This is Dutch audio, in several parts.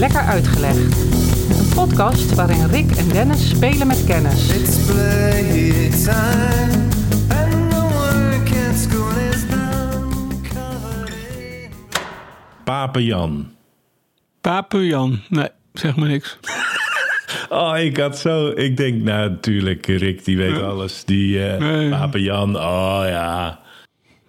Lekker Uitgelegd. Een podcast waarin Rick en Dennis spelen met kennis. It's playtime, and the work at school is now covered in. Pape Jan. Papujan. Nee, zeg maar niks. Oh, ik had zo... Ik denk, nou, natuurlijk, Rick, die weet alles. Die eh Nee. Pape Jan, oh ja.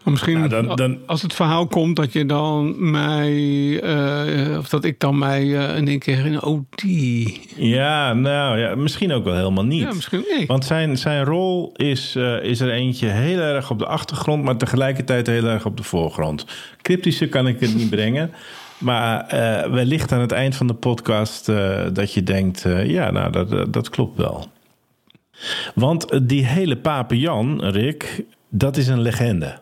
Maar misschien Nou, dan- dan- als het verhaal komt dat je dan mij, eh, of dat ik dan mij eh, in één keer herinner, oh die. Ja, nou ja, misschien ook wel helemaal niet. Ja, misschien nee. Want zijn, zijn rol is, eh, is er eentje heel erg op de achtergrond, maar tegelijkertijd heel erg op de voorgrond. Cryptische kan ik het niet brengen. Maar eh, wellicht aan het eind van de podcast eh, dat je denkt, eh, ja, nou, dat, dat, dat klopt wel. Want die hele Pape Jan, Rick, dat is een legende.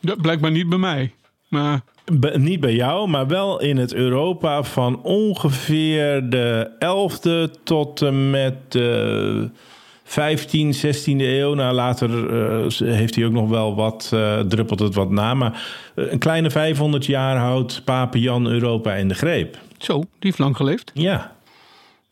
Ja, blijkbaar niet bij mij. Maar Be- niet bij jou, maar wel in het Europa van ongeveer de 11e tot en met de 15, 16e eeuw. Nou, later eh, heeft hij ook nog wel wat, eh, druppelt het wat na. Maar eh, een kleine 500 jaar houdt Pape Jan Europa in de greep. zo, die heeft lang geleefd. Ja,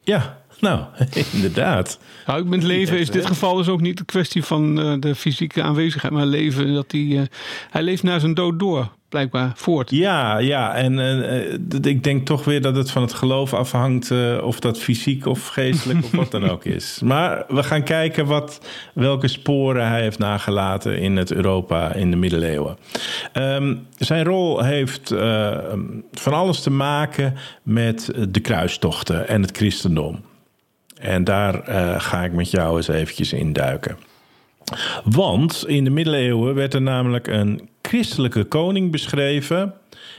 ja, nou, inderdaad. Nou, met leven is hè? dit geval dus ook niet de kwestie van eh, de fysieke aanwezigheid, maar leven. Dat hij, eh, hij leeft na zijn dood door, blijkbaar voort. Ja, ja, en eh, ik denk toch weer dat het van het geloof afhangt of dat fysiek of geestelijk of wat dan ook is. Maar we gaan kijken wat, welke sporen hij heeft nagelaten in het Europa in de middeleeuwen. Ehm, zijn rol heeft van alles te maken met de kruistochten en het christendom. En daar eh, ga ik met jou eens eventjes induiken. Want in de middeleeuwen werd er namelijk een christelijke koning beschreven.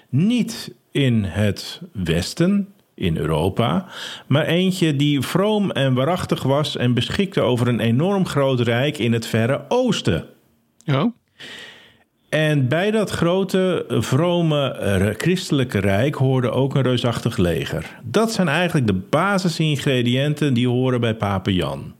Niet in het Westen, in Europa, maar eentje die vroom en waarachtig was en beschikte over een enorm groot rijk in het verre Oosten. Ja, En bij dat grote, vrome eh, christelijke rijk hoorde ook een reusachtig leger. Dat zijn eigenlijk de basisingrediënten die horen bij Pape Jan.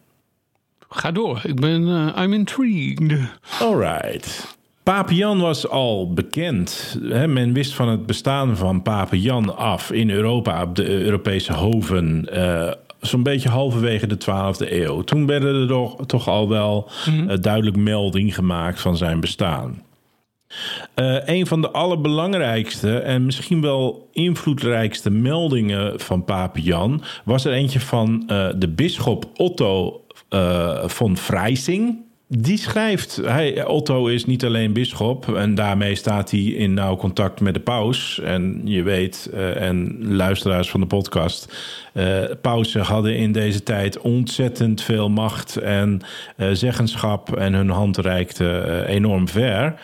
ga door. Ik ben, eh, I'm intrigued. Alright. Pape Jan was al bekend. Men wist van het bestaan van Pape Jan af in Europa, op de Europese hoven. eh, Zo'n beetje halverwege de 12e eeuw. Toen werden er toch, toch al wel eh, duidelijk melding gemaakt van zijn bestaan. Eh, een van de allerbelangrijkste en misschien wel invloedrijkste meldingen van Pape Jan was er eentje van eh, de bisschop Otto eh, von Freising. Die schrijft, hij, Otto is niet alleen bisschop en daarmee staat hij in nauw contact met de paus. En je weet, en luisteraars van de podcast, eh pausen hadden in deze tijd ontzettend veel macht en zeggenschap en hun hand reikte enorm ver.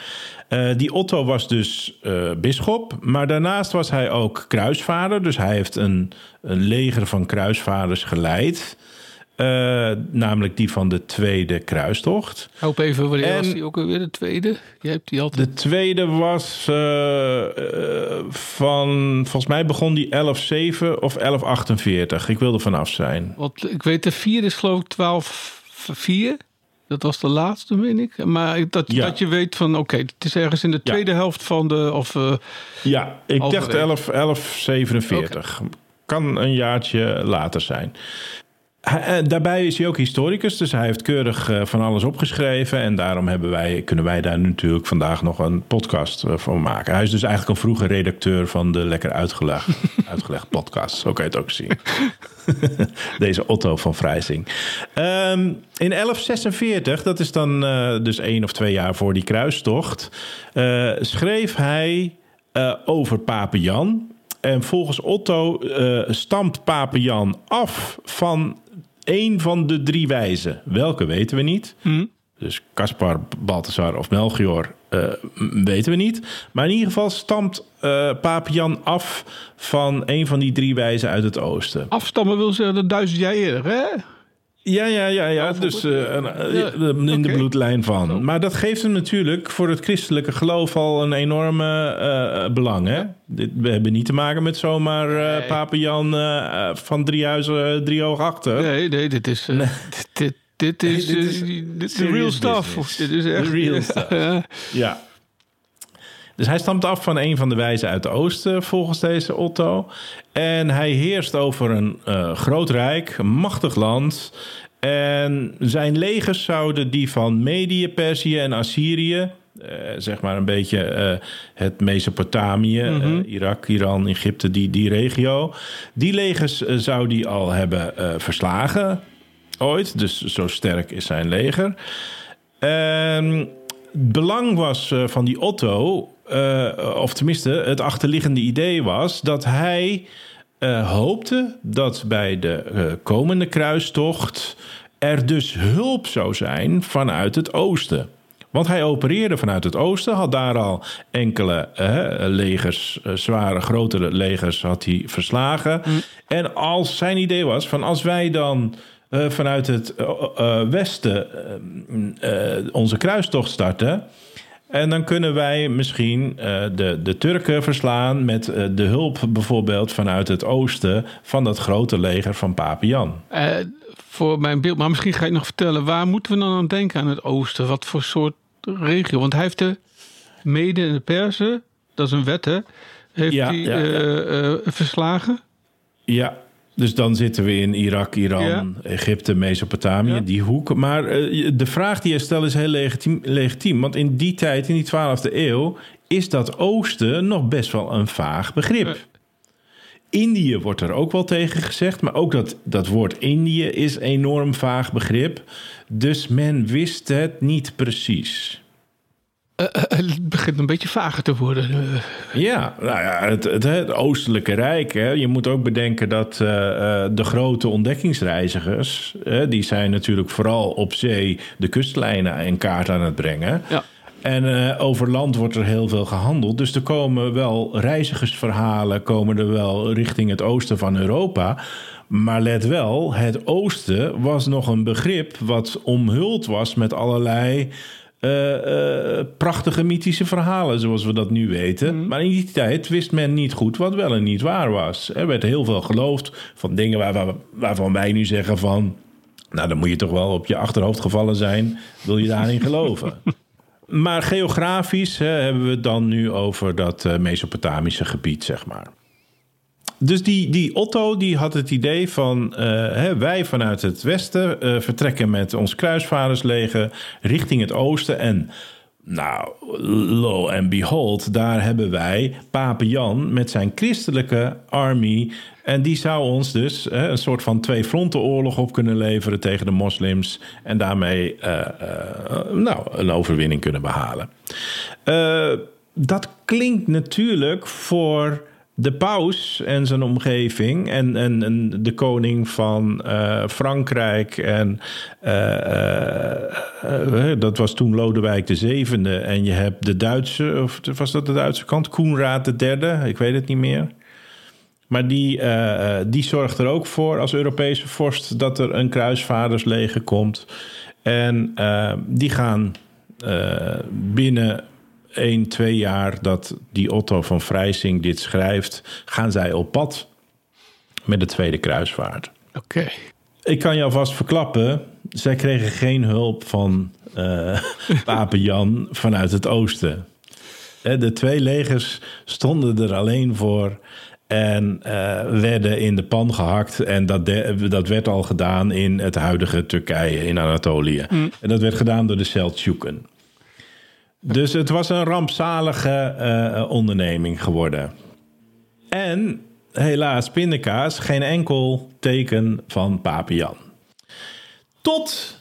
Eh, die Otto was dus eh bisschop, maar daarnaast was hij ook kruisvader. Dus hij heeft een, een leger van kruisvaders geleid. Eh, namelijk die van de Tweede Kruistocht. Hoop even, wanneer En- was die ook alweer de tweede? Jij hebt die altijd... De tweede was van, volgens mij begon die 1107 of 1148. Ik wil er vanaf zijn. Want ik weet, de vierde is geloof ik 12 Dat was de laatste, weet ik. Maar dat, Ja. dat je weet van, oké, het is ergens in de Ja. tweede helft van de... Of, eh, Ja, ik dacht Halverwege. 11, 1147. Kan een jaartje later zijn. Hij- eh, daarbij is hij ook historicus, dus hij heeft keurig eh, van alles opgeschreven. En daarom hebben wij, kunnen wij daar natuurlijk vandaag nog een podcast eh, van maken. Hij is dus eigenlijk een vroege redacteur van de Lekker Uitgelegd, uitgelegd podcast. Zo kan je het ook zien. Deze Otto van Vrijsing. Ehm, in 1146, dat is dan dus één of twee jaar voor die kruistocht, schreef hij over Pape Jan. En volgens Otto stamt Pape Jan af van een van de drie wijzen. Welke weten we niet. Dus Caspar, Balthasar of Melchior eh, weten we niet. Maar in ieder geval stamt eh Pape Jan af van een van die drie wijzen uit het oosten. afstammen wil zeggen dat duizend jaar eerder, hè? Ja, ja, ja, ja. Dus eh, eh, in de bloedlijn van. Maar dat geeft hem natuurlijk voor het christelijke geloof al een enorme eh, belang. Hè? Dit, we hebben niet te maken met zomaar Nee. Pape Jan eh, van drie huizen, eh, drie hoog achter. Nee, nee, dit is... eh, dit, dit, dit is, dit de serious real stuff. Dit is echt... The real stuff. Ja. Ja. Dus hij stamt af van een van de wijzen uit de oosten, volgens deze Otto. En hij heerst over een eh, groot rijk, een machtig land. En zijn legers zouden die van Medië, Perzië en Assyrië... eh, zeg maar een beetje eh, het Mesopotamië, eh, Irak, Iran, Egypte, die, die regio. Die legers zou die al hebben verslagen ooit. Dus zo sterk is zijn leger. Ehm, het belang was van die Otto, eh, of tenminste, het achterliggende idee was dat hij eh, hoopte dat bij de eh, komende kruistocht er dus hulp zou zijn vanuit het oosten. Want hij opereerde vanuit het oosten, had daar al enkele eh, legers, zware, grotere legers, had hij verslagen. En als zijn idee was van als wij dan vanuit het westen eh, onze kruistocht starten. En dan kunnen wij misschien eh, de, de Turken verslaan met eh, de hulp bijvoorbeeld vanuit het oosten van dat grote leger van Pape Jan. Eh, voor mijn beeld, maar misschien ga je nog vertellen, waar moeten we dan aan denken aan het oosten? Wat voor soort regio? Want hij heeft de Mede en de Perzen, dat is een wet hè, heeft Ja, hij ja, ja. verslagen. Ja, dus dan zitten we in Irak, Iran, Ja. Egypte, Mesopotamië, Ja. die hoek. Maar eh, de vraag die je stelt is heel legitiem, legitiem. Want in die tijd, in die 12e eeuw, is dat oosten nog best wel een vaag begrip. Ja. Indië wordt er ook wel tegen gezegd, maar ook dat, dat woord Indië is enorm vaag begrip. Dus men wist het niet precies. Eh, eh, het begint een beetje vager te worden. eh. Ja, nou ja, het, het, het Oostelijke Rijk. Hè. Je moet ook bedenken dat de grote ontdekkingsreizigers... die zijn natuurlijk vooral op zee de kustlijnen in kaart aan het brengen. Ja. En over land wordt er heel veel gehandeld. Dus er komen wel reizigersverhalen... komen er wel richting het oosten van Europa... Maar let wel, het oosten was nog een begrip... wat omhuld was met allerlei eh, eh, prachtige mythische verhalen, zoals we dat nu weten. Maar in die tijd wist men niet goed wat wel en niet waar was. Er werd heel veel geloofd van dingen waar, waar- waarvan wij nu zeggen van... nou, dan moet je toch wel op je achterhoofd gevallen zijn, wil je daarin geloven. Maar geografisch hè, hebben we het dan nu over dat eh, Mesopotamische gebied, zeg maar. Dus die, die Otto die had het idee van eh, hè, wij vanuit het westen eh, vertrekken met ons kruisvaardersleger richting het oosten. En nou, lo and behold, daar hebben wij Pape Jan met zijn christelijke army. En die zou ons dus hè, een soort van twee fronten oorlog op kunnen leveren tegen de moslims. En daarmee eh, nou, een overwinning kunnen behalen. Eh, dat klinkt natuurlijk voor de paus en zijn omgeving en, en, de koning van eh, Frankrijk en eh, eh, dat was toen Lodewijk de zevende en je hebt de Duitse of was dat de Duitse kant Koenraad de derde ik weet het niet meer maar die, die zorgt er ook voor als Europese vorst dat er een kruisvaardersleger komt. En die gaan binnen 1, 2 jaar dat die Otto van Vrijsing dit schrijft, gaan zij op pad met de tweede kruisvaart. Oké. Ik kan je alvast verklappen, zij kregen geen hulp van eh Pape Jan vanuit het oosten. De twee legers stonden er alleen voor en eh, werden in de pan gehakt. En dat, de- dat werd al gedaan in het huidige Turkije, in Anatolië. En dat werd gedaan door de Seldsjuken. Dus het was een rampzalige eh, onderneming geworden. En helaas, pindakaas, geen enkel teken van Pape Jan. Tot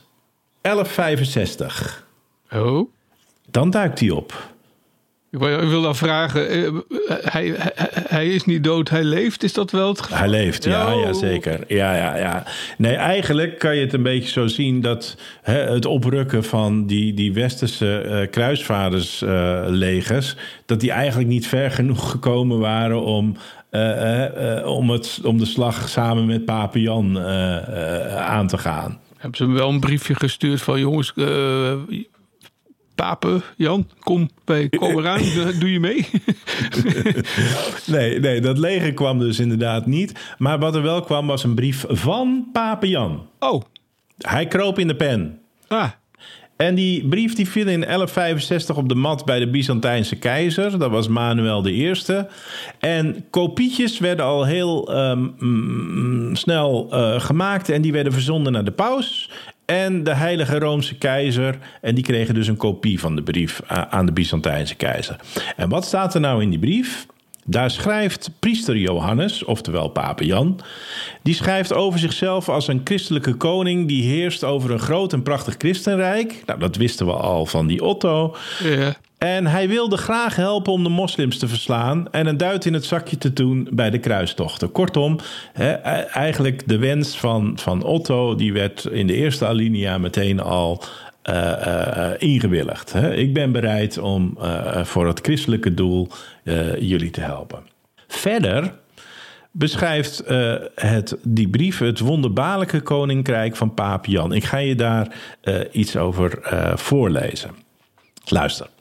1165. Oh. Dan duikt hij op. Ik wil, dan vragen, eh, hij, hij, hij is niet dood, hij leeft. Is dat wel het geval? Hij leeft, ja, Oh. ja zeker. Ja, ja, ja. Nee, eigenlijk kan je het een beetje zo zien dat hè, het oprukken van die, die westerse eh kruisvaarderslegers, dat die eigenlijk niet ver genoeg gekomen waren om, eh, eh, eh, om, het, om de slag samen met Pape Jan eh, eh, aan te gaan. Hebben ze hem wel een briefje gestuurd van jongens, eh Pape, Jan, kom, wij komen eraan, doe- je mee? Nee, nee, dat leger kwam dus inderdaad niet. Maar wat er wel kwam was een brief van Pape Jan. Oh, Hij kroop in de pen. ah, En die brief die viel in 1165 op de mat bij de Byzantijnse keizer. Dat was Manuel I. En kopietjes werden al heel ehm, mm, snel eh, gemaakt en die werden verzonden naar de paus. En de Heilige Roomse keizer. En die kregen dus een kopie van de brief aan de Byzantijnse keizer. En wat staat er nou in die brief? Daar schrijft priester Johannes, oftewel Pape Jan, die schrijft over zichzelf als een christelijke koning die heerst over een groot en prachtig christenrijk. Nou, dat wisten we al van die Otto. Ja. En hij wilde graag helpen om de moslims te verslaan en een duit in het zakje te doen bij de kruistochten. Kortom, e- eigenlijk de wens van, van Otto, die werd in de eerste alinea meteen al eh, eh, ingewilligd. Ik ben bereid om eh, voor het christelijke doel jullie te helpen. Verder beschrijft het, die brief het wonderbaarlijke koninkrijk van Paap Jan. Ik ga je daar iets over voorlezen. Luister.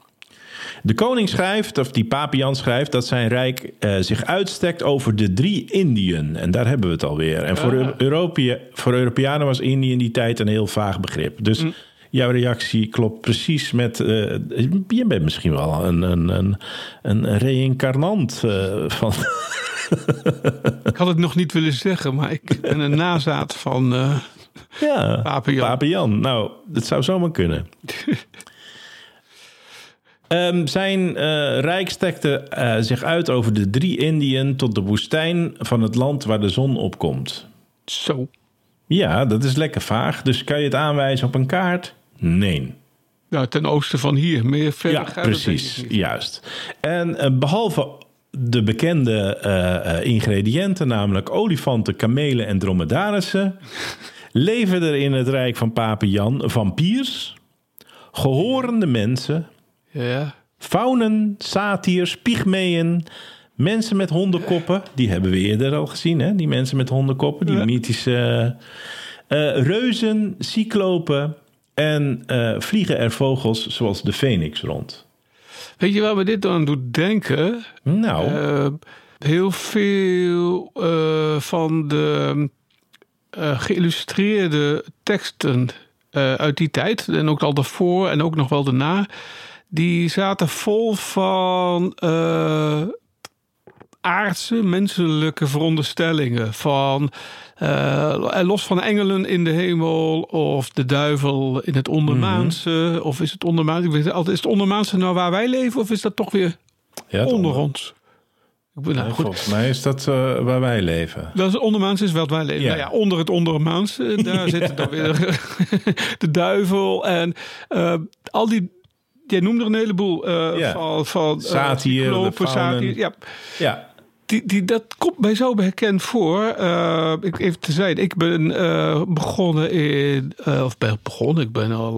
De koning schrijft, of die Papian schrijft, dat zijn rijk eh, zich uitstrekt over de drie Indiën. En daar hebben we het alweer. En voor, Europea- voor Europeanen was Indië in die tijd een heel vaag begrip. Dus jouw reactie klopt precies met. eh, je bent misschien wel een, een, een, een reïncarnant eh, van. Ik had het nog niet willen zeggen, maar ik ben een nazaat van. Ja. Pape Jan. Nou, dat zou zomaar kunnen. Ehm, zijn eh, rijk stekte eh, zich uit over de drie Indiën tot de woestijn van het land waar de zon opkomt. zo. Ja, dat is lekker vaag. Dus kan je het aanwijzen op een kaart? Nee. Nou, ten oosten van hier. Meer verder Ja, precies. Juist. En eh, behalve de bekende ingrediënten, namelijk olifanten, kamelen en dromedarissen, leven er in het rijk van Pape Jan vampiers, gehorende mensen, Ja. faunen, satiers, pygmeeën, mensen met hondenkoppen. Die hebben we eerder al gezien, hè? Die mensen met hondenkoppen, die Ja. mythische eh, reuzen, cyclopen en eh, vliegen er vogels zoals de feniks rond. Weet je waar me dit aan doet denken? Nou, Eh, heel veel eh, van de eh, geïllustreerde teksten eh, uit die tijd, en ook al daarvoor en ook nog wel daarna, die zaten vol van eh, aardse, menselijke veronderstellingen. Van eh, los van engelen in de hemel, of de duivel in het ondermaanse, of is het ondermaanse? Ik weet altijd, is het ondermaanse nou waar wij leven, of is dat toch weer ja, onder ons? Nou, goed. Volgens mij is dat eh, waar wij leven. Dat is ondermaans is wat wij leven. Ja. Nou ja, onder het ondermaans, daar zitten dan weer de duivel en al die. Jij noemde er een heleboel eh, Ja. van, van eh, de cyclopen, satier. Ja, Ja, die, die, dat komt mij zo bekend voor. Eh, ik, even te zijn, ik ben begonnen in, of ben begonnen, ik ben al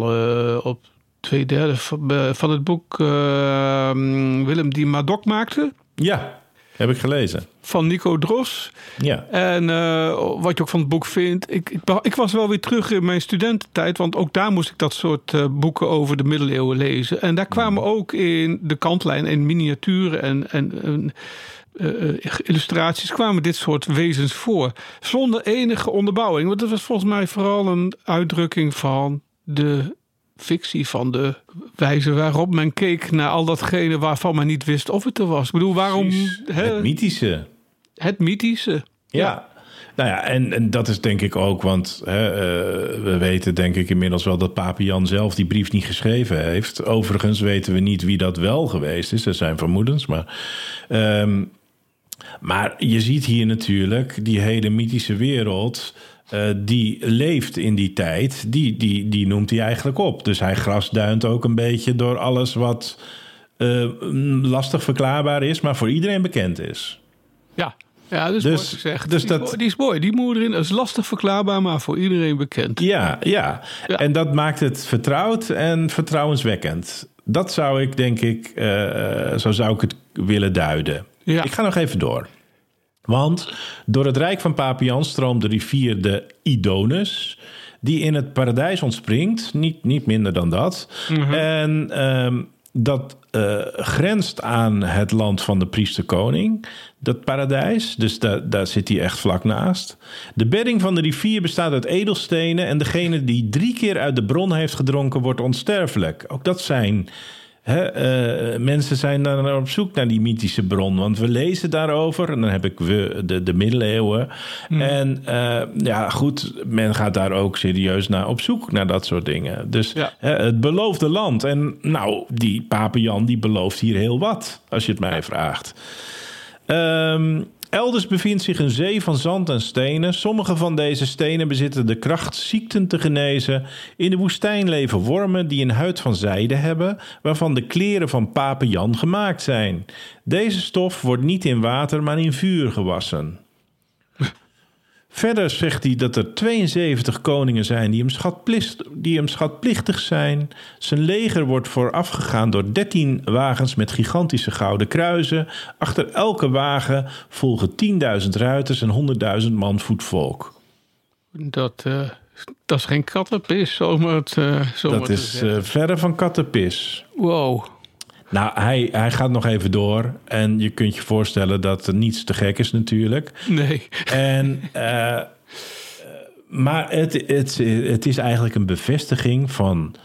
op twee derde van, van het boek eh, Willem die Madoc maakte, ja, heb ik gelezen. van Nico Dros. Ja, En eh, wat je ook van het boek vindt. Ik, ik, ik was wel weer terug in mijn studententijd. Want ook daar moest ik dat soort eh, boeken over de middeleeuwen lezen. En daar kwamen ook in de kantlijn en miniaturen en, en, en, eh, illustraties kwamen dit soort wezens voor. Zonder enige onderbouwing. Want dat was volgens mij vooral een uitdrukking van de fictie van de wijze waarop men keek naar al datgene waarvan men niet wist of het er was. Ik bedoel, waarom hè, het mythische. het mythische? Ja. Nou ja, en, en dat is denk ik ook, want hè, eh, we weten denk ik inmiddels wel dat Pape Jan zelf die brief niet geschreven heeft. Overigens weten we niet wie dat wel geweest is. Er zijn vermoedens, maar... ehm, maar je ziet hier natuurlijk die hele mythische wereld... eh, die leeft in die tijd, die, die, die noemt hij eigenlijk op. Dus hij grasduint ook een beetje door alles wat eh, lastig verklaarbaar is... maar voor iedereen bekend is. Ja, ja dat is Dus- mooi gezegd. dus die, dat- is mooi, die is mooi. Die moet erin. Dat is lastig verklaarbaar, maar voor iedereen bekend. Ja, ja, Ja. En dat maakt het vertrouwd en vertrouwenswekkend. Dat zou ik, denk ik, eh, zo zou ik het willen duiden. Ja. Ik ga nog even door. Want door het rijk van Papian stroomt de rivier de Idonus... die in het paradijs ontspringt, niet, niet minder dan dat. Mhm. En ehm, dat eh, grenst aan het land van de priester-koning, dat paradijs. Dus daar, daar zit hij echt vlak naast. De bedding van de rivier bestaat uit edelstenen... en degene die drie keer uit de bron heeft gedronken wordt onsterfelijk. Ook dat zijn... Eh, mensen zijn daar op zoek naar die mythische bron. Want we lezen daarover. En dan heb ik we, de, de middeleeuwen. En eh, ja, goed, men gaat daar ook serieus naar op zoek. Naar dat soort dingen. Dus Ja. het beloofde land. En nou, die Pape Jan die belooft hier heel wat. Als je het mij vraagt. Ehm, elders bevindt zich een zee van zand en stenen. Sommige van deze stenen bezitten de kracht ziekten te genezen. In de woestijn leven wormen die een huid van zijde hebben, waarvan de kleren van Pape Jan gemaakt zijn. Deze stof wordt niet in water, maar in vuur gewassen. Verder zegt hij dat er 72 koningen zijn die hem, schatplicht, die hem schatplichtig zijn. Zijn leger wordt voorafgegaan door 13 wagens met gigantische gouden kruizen. Achter elke wagen volgen 10.000 ruiters en 100.000 man voetvolk. Dat, eh, dat is geen kattenpis, zomaar het eh zomaar Dat is eh, verre van kattenpis. wow. Nou, hij, hij gaat nog even door. En je kunt je voorstellen dat er niets te gek is natuurlijk. Nee. En, eh, maar het, het, het is eigenlijk een bevestiging van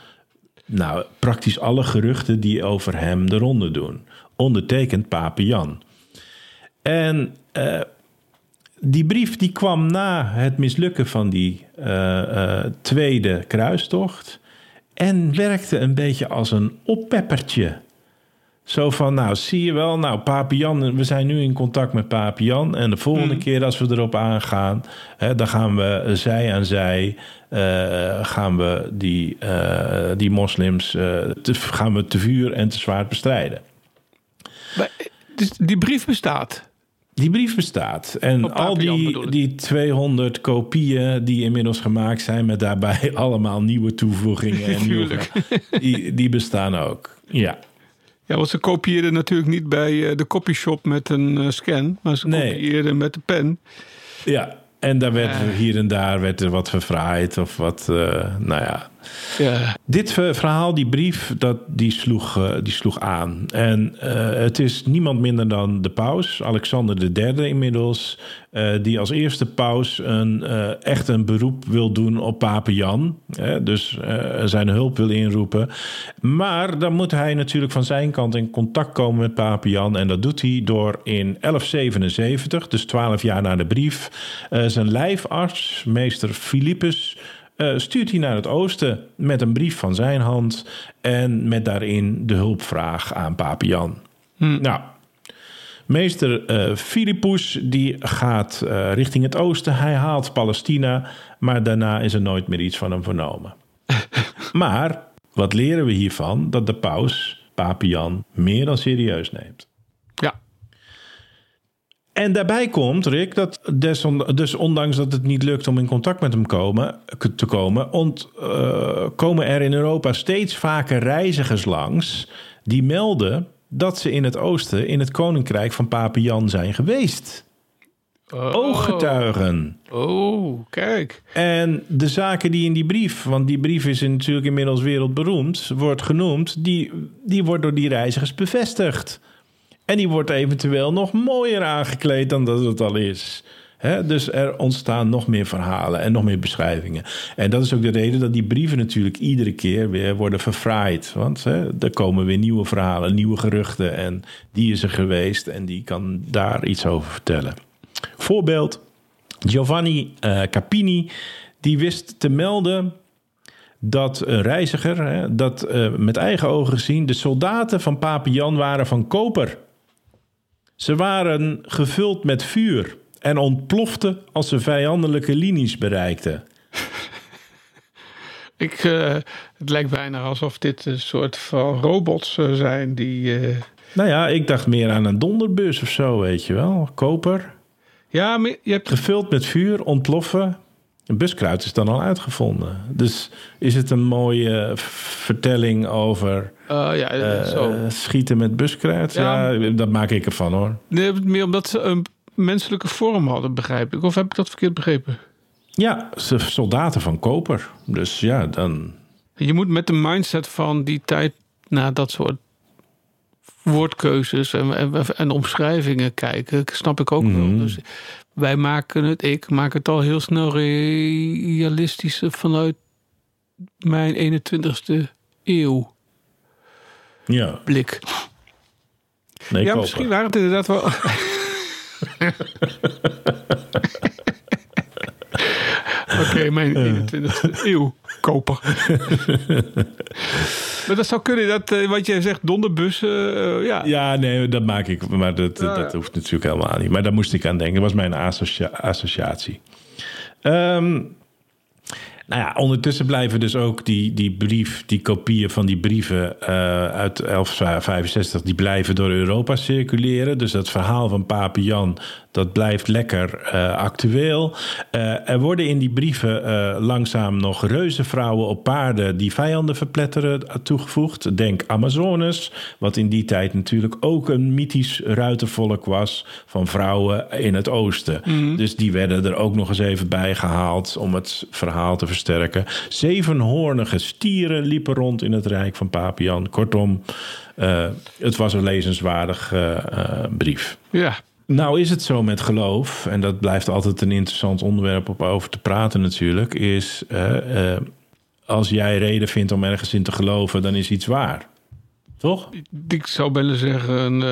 nou, praktisch alle geruchten die over hem de ronde doen. Ondertekend Pape Jan. En eh, die brief die kwam na het mislukken van die eh, tweede kruistocht. En werkte een beetje als een oppeppertje. Zo van, nou, zie je wel, nou, Pape Jan, we zijn nu in contact met Pape Jan. En de volgende keer als we erop aangaan, hè, dan gaan we zij aan zij, eh, gaan we die, eh, die moslims, eh, te, gaan we te vuur en te zwaard bestrijden. Maar, dus die brief bestaat. Die brief bestaat. En al die, die 200 kopieën die inmiddels gemaakt zijn... met daarbij allemaal nieuwe toevoegingen en nieuwe, die, die bestaan ook. Ja. Ja, want ze kopieerden natuurlijk niet bij eh, de copyshop met een eh, scan, maar ze Nee. kopieerden met de pen. ja. En daar werd Eh. hier en daar werd er wat verfraaid of wat, nou ja... Ja. Dit ver- verhaal, die brief, dat, die, sloeg, eh, die sloeg aan. En eh, het is niemand minder dan de paus, Alexander III inmiddels... eh, die als eerste paus een, eh, echt een beroep wil doen op Pape Jan. Dus eh, zijn hulp wil inroepen. Maar dan moet hij natuurlijk van zijn kant in contact komen met Pape Jan. En dat doet hij door in 1177, dus 12 jaar na de brief... eh, zijn lijfarts, meester Philippus... Eh, stuurt hij naar het oosten met een brief van zijn hand en met daarin de hulpvraag aan Pape Jan. Nou, meester eh Philippus die gaat eh, richting het oosten. Hij haalt Palestina, maar daarna is er nooit meer iets van hem vernomen. maar wat leren we hiervan? Dat de paus Pape Jan meer dan serieus neemt. En daarbij komt, Rick, dat desond- dus ondanks dat het niet lukt om in contact met hem komen, te komen, ont, eh, komen er in Europa steeds vaker reizigers langs die melden dat ze in het oosten, in het koninkrijk van Pape Jan zijn geweest. Ooggetuigen. Oh, kijk. En de zaken die in die brief, want die brief is natuurlijk inmiddels wereldberoemd, wordt genoemd, die, die wordt door die reizigers bevestigd. En die wordt eventueel nog mooier aangekleed dan dat het al is. Dus er ontstaan nog meer verhalen en nog meer beschrijvingen. En dat is ook de reden dat die brieven natuurlijk iedere keer weer worden verfraaid. Want er komen weer nieuwe verhalen, nieuwe geruchten. En die is er geweest en die kan daar iets over vertellen. Voorbeeld, Giovanni eh, Capini, die wist te melden dat een reiziger, dat eh, met eigen ogen gezien, de soldaten van Pape Jan waren van koper. Ze waren gevuld met vuur en ontploften als ze vijandelijke linies bereikten. Ik, eh, het lijkt bijna alsof dit een soort van robots eh, zijn die... eh, Nou ja, ik dacht meer aan een donderbus of zo, weet je wel. Koper, Ja, maar je hebt... gevuld met vuur, ontploffen. Een buskruid is dan al uitgevonden. Dus is het een mooie vertelling over eh, ja, eh, zo. schieten met buskruid? Ja. Ja. dat maak ik ervan hoor. Nee, meer omdat ze een menselijke vorm hadden, begrijp ik. Of heb ik dat verkeerd begrepen? Ja, ze soldaten van koper. Dus ja, dan. Je moet met de mindset van die tijd naar dat soort woordkeuzes en, en, en omschrijvingen kijken, snap ik ook wel. Dus wij maken het, ik maak het al heel snel realistisch vanuit mijn 21ste eeuw Ja, blik. nee, ja, misschien waren het inderdaad wel. Oké, mijn 21ste eeuw koper. maar dat zou kunnen, dat, eh, wat jij zegt, donderbussen. eh, ja. Ja, nee, dat maak ik. Maar dat, Ja, dat ja. hoeft natuurlijk helemaal niet. Maar daar moest ik aan denken. Dat was mijn associa- associatie. Ehm, nou ja, ondertussen blijven dus ook die, die brief, die kopieën van die brieven eh, uit 1165, die blijven door Europa circuleren. Dus dat verhaal van Pape Jan, dat blijft lekker eh, actueel. Eh, er worden in die brieven langzaam nog reuzenvrouwen op paarden die vijanden verpletteren toegevoegd. Denk Amazones, wat in die tijd natuurlijk ook een mythisch ruitervolk was van vrouwen in het oosten. Dus die werden er ook nog eens even bij gehaald om het verhaal te versterken. Zevenhoornige stieren liepen rond in het rijk van Papian. Kortom, eh, het was een lezenswaardig eh, eh, brief. ja. Nou is het zo met geloof, en dat blijft altijd een interessant onderwerp om over te praten natuurlijk, is als jij reden vindt om ergens in te geloven, dan is iets waar. Toch? Ik zou willen zeggen,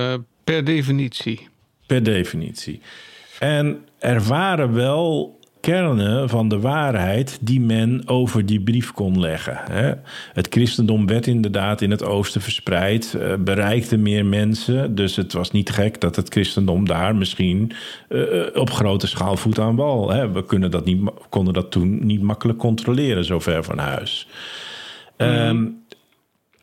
per definitie. Per definitie. En er waren wel kernen van de waarheid die men over die brief kon leggen. Het christendom werd inderdaad in het oosten verspreid, eh, bereikte meer mensen. Dus het was niet gek dat het christendom daar misschien eh, op grote schaal voet aan wal. We kunnen dat niet, konden dat toen niet makkelijk controleren, zo ver van huis. Ehm,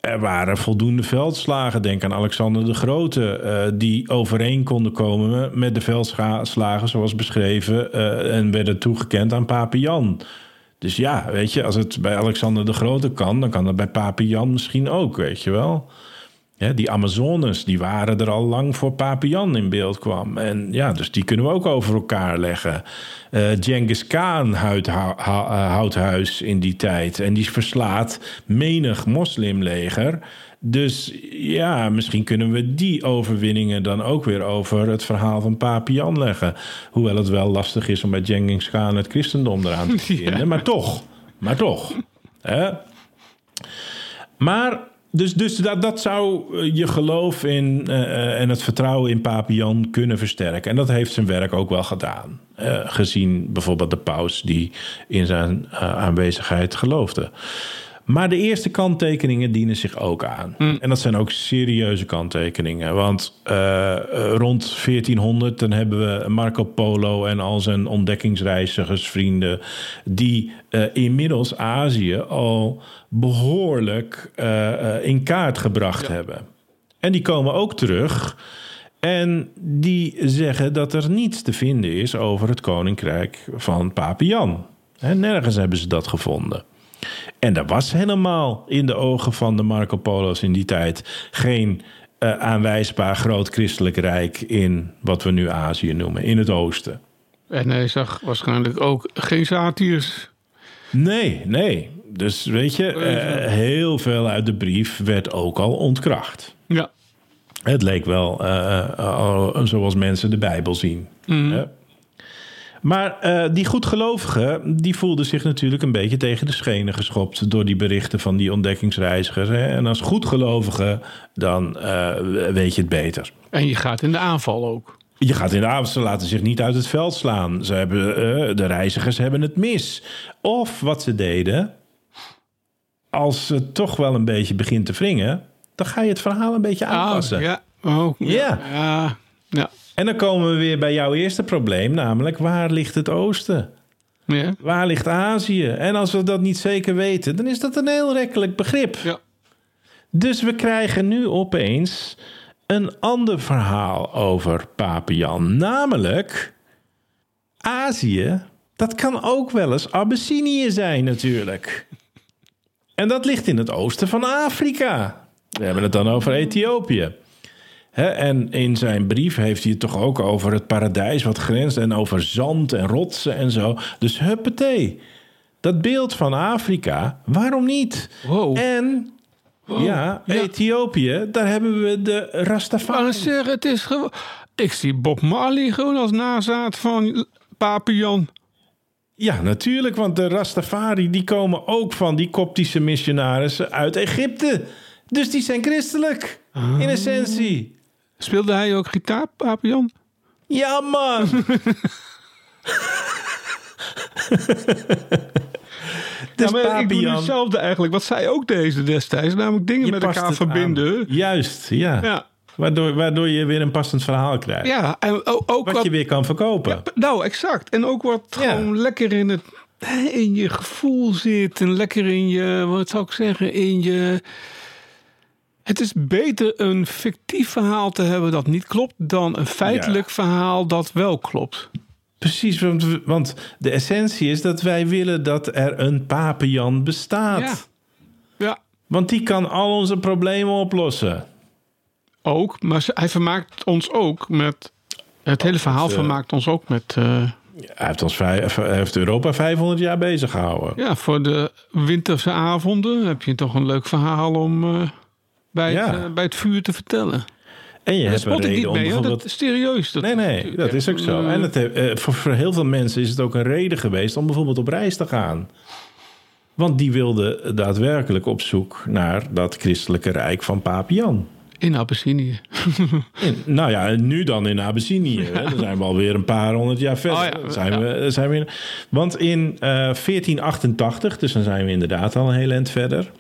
er waren voldoende veldslagen, denk aan Alexander de Grote, eh, die overeen konden komen met de veldslagen zoals beschreven eh, en werden toegekend aan Pape Jan. Dus ja, weet je, als het bij Alexander de Grote kan, dan kan het bij Pape Jan misschien ook, weet je wel. Ja, die Amazones, die waren er al lang voor Pape Jan in beeld kwam. En ja, dus die kunnen we ook over elkaar leggen. Eh Genghis Khan houdt eh, houdt huis in die tijd. En die verslaat menig moslimleger. Dus ja, misschien kunnen we die overwinningen dan ook weer over het verhaal van Pape Jan leggen. Hoewel het wel lastig is om bij Genghis Khan het christendom eraan te vinden. Maar toch, maar toch. Hè? Maar, dus, dus dat, dat zou eh, je geloof in eh, eh, en het vertrouwen in Pape Jan kunnen versterken. En dat heeft zijn werk ook wel gedaan. Gezien bijvoorbeeld de paus die in zijn aanwezigheid geloofde. Maar de eerste kanttekeningen dienen zich ook aan. En dat zijn ook serieuze kanttekeningen. Want eh, eh, rond 1400 dan hebben we Marco Polo en al zijn ontdekkingsreizigersvrienden... die eh, inmiddels Azië al behoorlijk eh, eh, in kaart gebracht hebben. En die komen ook terug... En die zeggen dat er niets te vinden is over het koninkrijk van. En nergens hebben ze dat gevonden. En er was helemaal in de ogen van de Marco Polo's in die tijd geen eh, aanwijsbaar groot christelijk rijk in wat we nu Azië noemen, in het oosten. En hij zag waarschijnlijk ook geen satirs. Nee, nee. Dus weet je, eh, heel veel uit de brief werd ook al ontkracht. Ja. Het leek wel eh, zoals mensen de Bijbel zien. Hè? Maar eh, die goedgelovigen, die voelden zich natuurlijk een beetje tegen de schenen geschopt door die berichten van die ontdekkingsreizigers. Hè? En als goedgelovige, dan eh, weet je het beter. En je gaat in de aanval ook. Je gaat in de avond, ze laten zich niet uit het veld slaan. Ze hebben, eh, de reizigers hebben het mis. Of wat ze deden, als het toch wel een beetje begint te wringen, dan ga je het verhaal een beetje aanpassen. Ah, ja. Oh, Ja. Ja. ja. En dan komen we weer bij jouw eerste probleem, namelijk waar ligt het oosten? Ja. Waar ligt Azië? En als we dat niet zeker weten, dan is dat een heel rekkelijk begrip. Ja. Dus we krijgen nu opeens een ander verhaal over Pape Jan. Namelijk, Azië, dat kan ook wel eens Abyssinië zijn natuurlijk. En dat ligt in het oosten van Afrika. We hebben het dan over Ethiopië. En in zijn brief heeft hij het toch ook over het paradijs wat grenst... en over zand en rotsen en zo. Dus huppatee. Dat beeld van Afrika, waarom niet? Wow. En ja, Ethiopië, daar hebben we de Rastafari. zeg, het is gewoon... Ik zie Bob Marley gewoon als nazaat van Pape Jan. Ja, natuurlijk, want de Rastafari die komen ook van die koptische missionarissen uit Egypte. Dus die zijn christelijk, in essentie. Speelde hij ook gitaar, Pape Jan? Ja, man. dus ja, maar ik doe hetzelfde eigenlijk. Wat zij ook deze destijds. Namelijk dingen je met elkaar verbinden. aan. Juist, ja. Ja. Waardoor, waardoor je weer een passend verhaal krijgt. Ja, en ook, ook Wat wat... je weer kan verkopen. Nou, exact. En ook wat Ja. gewoon lekker in, het, in je gevoel zit. En lekker in je, wat zou ik zeggen, in je... Het is beter een fictief verhaal te hebben dat niet klopt... dan een feitelijk verhaal dat wel klopt. Precies, want, de essentie is dat wij willen dat er een Pape Jan bestaat. Ja. Ja, Want die kan al onze problemen oplossen. ook. Maar hij vermaakt ons ook met... Het hele verhaal eh, vermaakt ons ook met... eh, Hij heeft, ons vijf, hij heeft Europa 500 jaar bezig gehouden. ja, voor de winterse avonden heb je toch een leuk verhaal om eh, bij, Ja. het, eh, bij het vuur te vertellen. En je hebt een reden niet om mee, bijvoorbeeld... Dat is serieus. Dat, Nee, nee, dat is ook zo. En het, heeft- eh, voor, voor heel veel mensen is het ook een reden geweest om bijvoorbeeld op reis te gaan. Want die wilden daadwerkelijk op zoek naar dat christelijke rijk van Paap Jan. In Abyssinië. In- nou ja, nu dan in Abyssinië. hè. Dan zijn we alweer een paar honderd jaar verder. Oh ja, zijn we, zijn we in- want in eh, 1488, dus dan zijn we inderdaad al een heel eind verder...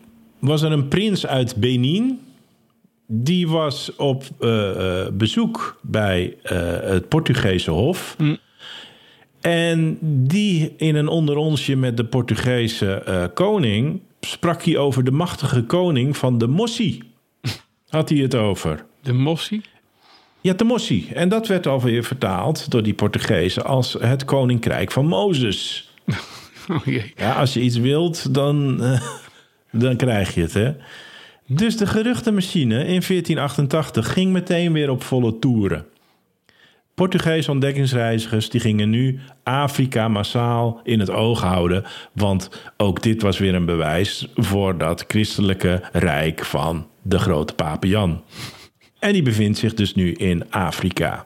was er een prins uit Benin... die was op eh, eh, bezoek bij eh, het Portugese hof... En die in een onderonsje met de Portugese koning... sprak hij over de machtige koning van de Mossi. Had hij het over. De Mossi. Ja, de Mossi. En dat werd alweer vertaald door die Portugezen als het koninkrijk van Mozes. Oh jee. Ja, als je iets wilt, dan, dan krijg je het, hè. Dus de geruchtenmachine in 1488 ging meteen weer op volle toeren. Portugese ontdekkingsreizigers die gingen nu Afrika massaal in het oog houden. Want ook dit was weer een bewijs voor dat christelijke rijk van de grote Pape Jan. En die bevindt zich dus nu in Afrika.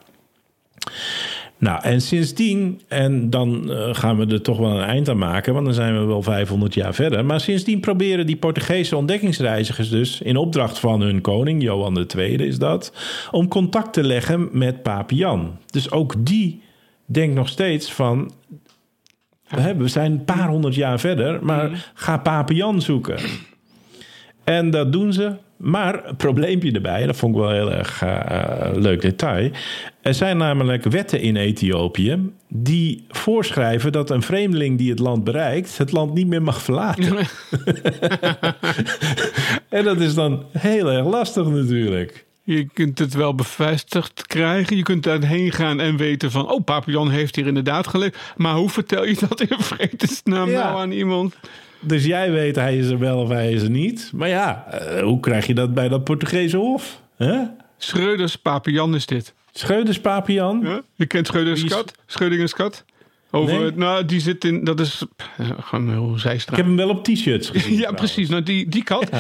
Nou, en sindsdien, en dan eh, gaan we er toch wel een eind aan maken, want dan zijn we wel 500 jaar verder. Maar sindsdien proberen die Portugese ontdekkingsreizigers dus, in opdracht van hun koning, Johan II is dat, om contact te leggen met Pape Jan. Dus ook die denkt nog steeds van, we zijn een paar honderd jaar verder, maar ga Pape Jan zoeken. En dat doen ze. Maar een probleempje erbij, dat vond ik wel heel erg eh, leuk detail. Er zijn namelijk wetten in Ethiopië die voorschrijven dat een vreemdeling die het land bereikt, het land niet meer mag verlaten. en dat is dan heel erg lastig natuurlijk. Je kunt het wel bevestigd krijgen. Je kunt daarheen gaan en weten van... oh, Pape Jan heeft hier inderdaad geleefd. Maar hoe vertel je dat in vredesnaam Ja. nou aan iemand? Dus jij weet hij is er wel of hij is er niet. Maar ja, eh, hoe krijg je dat bij dat Portugese hof? Huh? Schreuders Pape Jan is dit. Scheuders Papian? Ja? Je kent Schreuders kat? Scheudingens kat? Over, Nee. nou, die zit in... Dat is eh, gewoon heel Ik zijstraat. heb hem wel op t-shirts gezien. Ja, precies. Nou, die, die kat.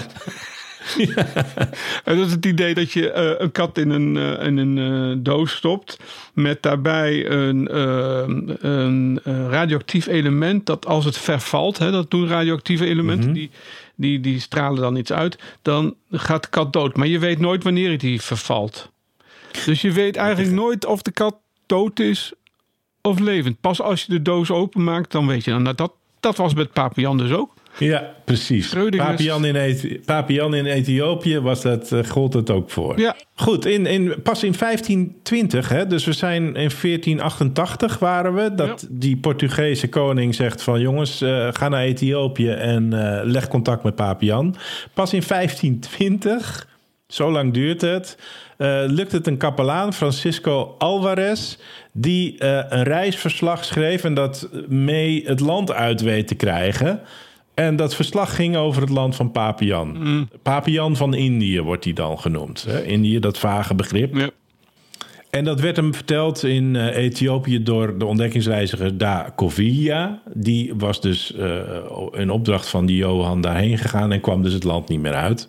En dat is het idee dat je eh, een kat in een, eh, in een eh, doos stopt. Met daarbij een, eh, een radioactief element. Dat als het vervalt, hè, dat doen radioactieve elementen. die, die, die stralen dan iets uit. Dan gaat de kat dood. Maar je weet nooit wanneer die vervalt. Dus je weet eigenlijk nooit of de kat dood is of levend. Pas als je de doos openmaakt, dan weet je. Nou, dat, dat was met Pape Jan dus ook. Ja, precies. Papian in, Papian in Ethiopië was dat, eh, gold het ook voor. Ja. Goed, in, in, pas in 1520, hè, dus we zijn in 1488 waren we... dat Ja. die Portugese koning zegt van... jongens, eh, ga naar Ethiopië en eh, leg contact met Papian. Pas in 1520, zo lang duurt het... lukt het een kapelaan, Francisco Alvarez... die een reisverslag schreef... en dat mee het land uit weet te krijgen... En dat verslag ging over het land van Papian. Mm. Papian van Indië wordt hij dan genoemd. Hè? Indië, dat vage begrip. En dat werd hem verteld in eh, Ethiopië door de ontdekkingsreiziger Da Kovia. Die was dus eh, in opdracht van die Johan daarheen gegaan en kwam dus het land niet meer uit.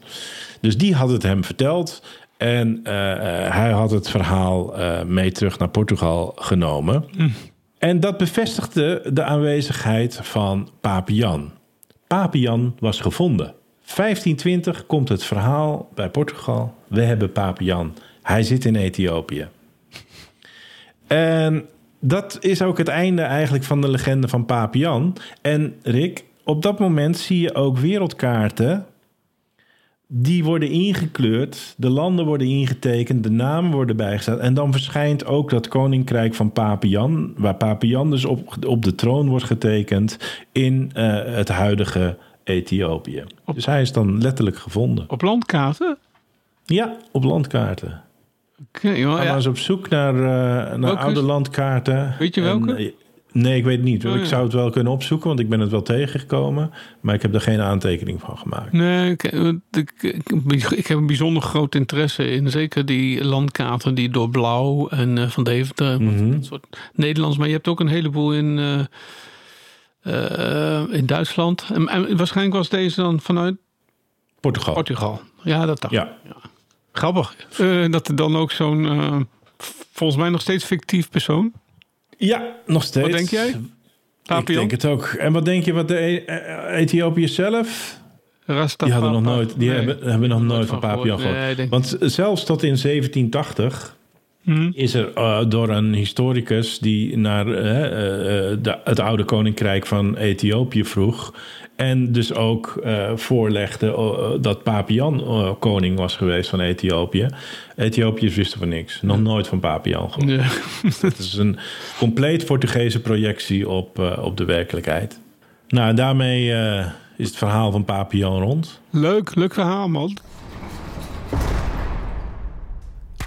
Dus die had het hem verteld. En eh, hij had het verhaal mee terug naar Portugal genomen. En dat bevestigde de aanwezigheid van Papian. Papian was gevonden. 1520 komt het verhaal bij Portugal. We hebben Papian. Hij zit in Ethiopië. En dat is ook het einde eigenlijk van de legende van Papian. En Rick, op dat moment zie je ook wereldkaarten. Die worden ingekleurd, de landen worden ingetekend, de namen worden bijgezet. En dan verschijnt ook dat koninkrijk van Papian, waar Papian dus op, op de troon wordt getekend in eh, het huidige Ethiopië. Op- Dus hij is dan letterlijk gevonden. Op landkaarten? Ja, op landkaarten. Oké, joh, Ga ja. eens op zoek naar, eh, naar Welke oude landkaarten. Weet je welke? eh, nee, ik weet het niet. Ik ja. zou het wel kunnen opzoeken, want ik ben het wel tegengekomen. Maar ik heb er geen aantekening van gemaakt. Nee, ik, ik, ik, ik heb een bijzonder groot interesse in zeker die landkaarten die door Blauw en eh, Van Deventer en dat soort Nederlands. Maar je hebt ook een heleboel in, eh, eh, in Duitsland. En, en waarschijnlijk was deze dan vanuit Portugal. Portugal. Ja, dat dacht ik. Ja, Grappig. Eh, dat er dan ook zo'n, eh, volgens mij nog steeds fictief persoon. Ja nog steeds. Wat denk jij? Ik denk het ook. En wat denk je wat de E- eh, Ethiopiërs zelf? Rasta Die hadden nog nooit, die Nee. hebben, hebben nog nooit van van Papian gehoord. Nee, Want zelfs tot in 1780 Hm. is er eh, door een historicus die naar eh, eh, de, het oude koninkrijk van Ethiopië vroeg. En dus ook voorlegde dat Papian koning was geweest van Ethiopië. Ethiopiërs wisten van niks. Nog nooit van Papian gehoord. Ja. Het is een compleet Portugese projectie op, op de werkelijkheid. Nou, daarmee is het verhaal van Papian rond. Leuk, leuk verhaal man.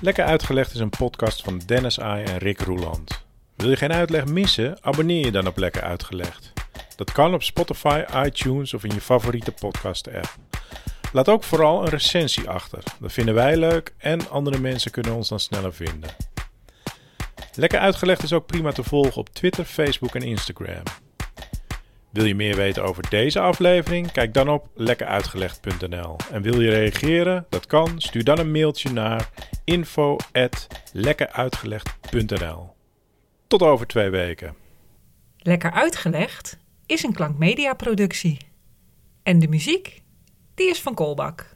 Lekker Uitgelegd is een podcast van Dennis Ai en Rick Roeland. Wil je geen uitleg missen? Abonneer je dan op Lekker Uitgelegd. Dat kan op Spotify, iTunes of in je favoriete podcast-app. Laat ook vooral een recensie achter. Dat vinden wij leuk en andere mensen kunnen ons dan sneller vinden. Lekker Uitgelegd is ook prima te volgen op Twitter, Facebook en Instagram. Wil je meer weten over deze aflevering? Kijk dan op lekkeruitgelegd.nl. En wil je reageren? Dat kan. Stuur dan een mailtje naar info@lekkeruitgelegd.nl. Tot over twee weken. Lekker uitgelegd is een klankmedia productie. En de muziek, die is van Kolbak.